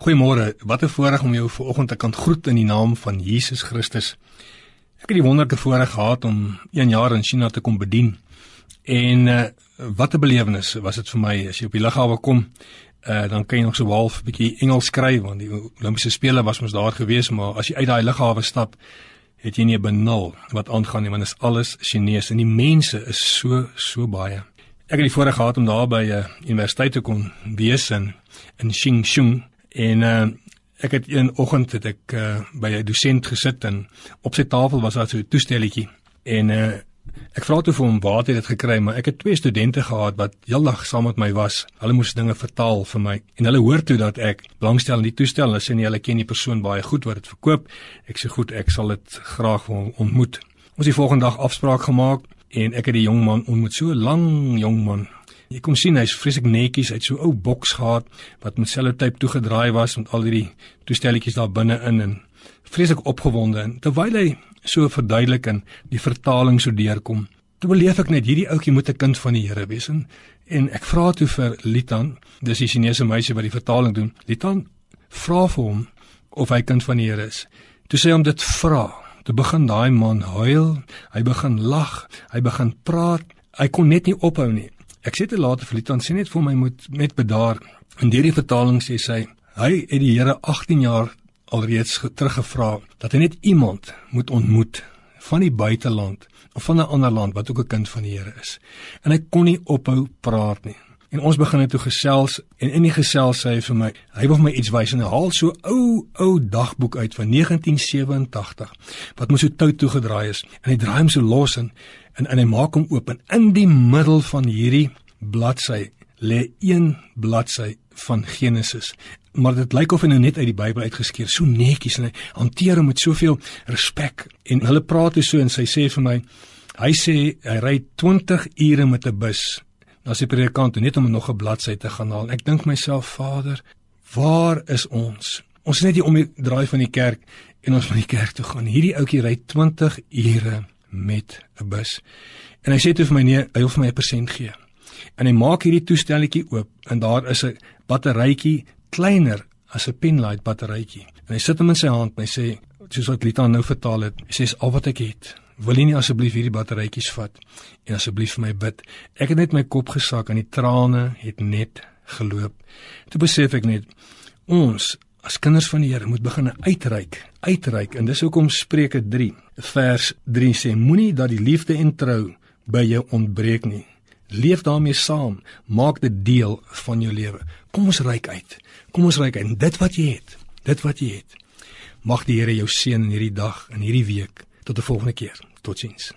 Goeiemôre. Wat 'n voorreg om jou vanoggend te kan groet in die naam van Jesus Christus. Ek het die wonderlike voorreg gehad om 1 jaar in China te kom bedien. En uh, wat 'n belewenis was dit vir my as jy op die lughawe kom. Uh, dan kan jy nog so half 'n bietjie Engels skryf want die Olimpiese spele was mos daar gewees, maar as jy uit daai lughawe stap, het jy nie 'n benul wat aangaan nie, want dit is alles Chinese en die mense is so so baie. Ek het die voorreg gehad om daar by 'n uh, universiteit te kon wees in in Xinjiang En uh ek het een oggend het ek uh by 'n dosent gesit en op sy tafel was daar so 'n toestelletjie en uh ek vra toe vir hom waar hy dit gekry, maar ek het twee studente gehad wat heeldag saam met my was. Hulle moes dinge vertaal vir my en hulle hoor toe dat ek belangstel in die toestel. Hulle sê nie hulle ken die persoon baie goed wat dit verkoop. Ek sê goed, ek sal dit graag ontmoet. Ons het die volgende dag afspraak gemaak en ek het die jong man ontmoet. So lang jong man, Jy kom sien hy's vreeslik netjies, hy't so ou boks gehad wat met sellotape toegedraai was met al hierdie toestelletjies daar binne in en vreeslik opgewonde en terwyl hy so verduidelik en die vertaling so deurkom, toe beleef ek net hierdie ouetjie moet 'n kind van die Here wees en, en ek vra toe vir Litan, dis die Chinese meisie wat die vertaling doen. Litan vra vir hom of hy kind van die Here is. Toe sê hom dit vra. Toe begin daai man huil, hy begin lag, hy begin praat. Hy kon net nie ophou nie. Ek sê te later vir Litan sê net vir my moet met bedaar. In hierdie vertaling sê sy hy het die Here 18 jaar alreeds teruggevra dat hy net iemand moet ontmoet van die buiteland of van 'n ander land wat ook 'n kind van die Here is. En hy kon nie ophou praat nie. En ons begin net toe gesels en in die gesels sê hy vir my, hy wil my iets wys en hy haal so ou ou dagboek uit van 1987 wat mos so tou toegedraai is en hy draai hom so los en en, en hy maak hom oop en in die middel van hierdie bladsy lê een bladsy van Genesis. Maar dit lyk of hy nou net uit die Bybel uitgeskeer, so netjies en hy hanteer hom met soveel respek. En hulle praat hier so en sy sê vir my, hy sê hy ry 20 ure met 'n bus na sy predikant net om nog 'n bladsy te gaan haal. Ek dink myself, Vader, waar is ons? Ons is net hier om die draai van die kerk en ons van die kerk toe gaan. Hierdie ouetjie ry 20 ure met 'n bus. En hy sê toe vir my nee, hy wil vir my 'n persent gee. En hy maak hierdie toestelletjie oop en daar is 'n batterytjie kleiner as 'n penlight batterytjie. En hy sit hom in sy hand en hy sê soos wat Lita nou vertaal het, hy sê al wat ek het. Wil jy nie asseblief hierdie batterytjies vat en asseblief vir my bid? Ek het net my kop gesak en die trane het net geloop. Toe besef ek net ons as kinders van die Here moet begin uitreik, uitreik en dis hoekom Spreuke 3 vers 3 sê moenie dat die liefde en trou by jou ontbreek nie. Leef daarmee saam, maak dit deel van jou lewe. Kom ons reik uit. Kom ons reik uit dit wat jy het. Dit wat jy het. Mag die Here jou seën in hierdie dag en hierdie week. Tot 'n volgende keer. Totsiens.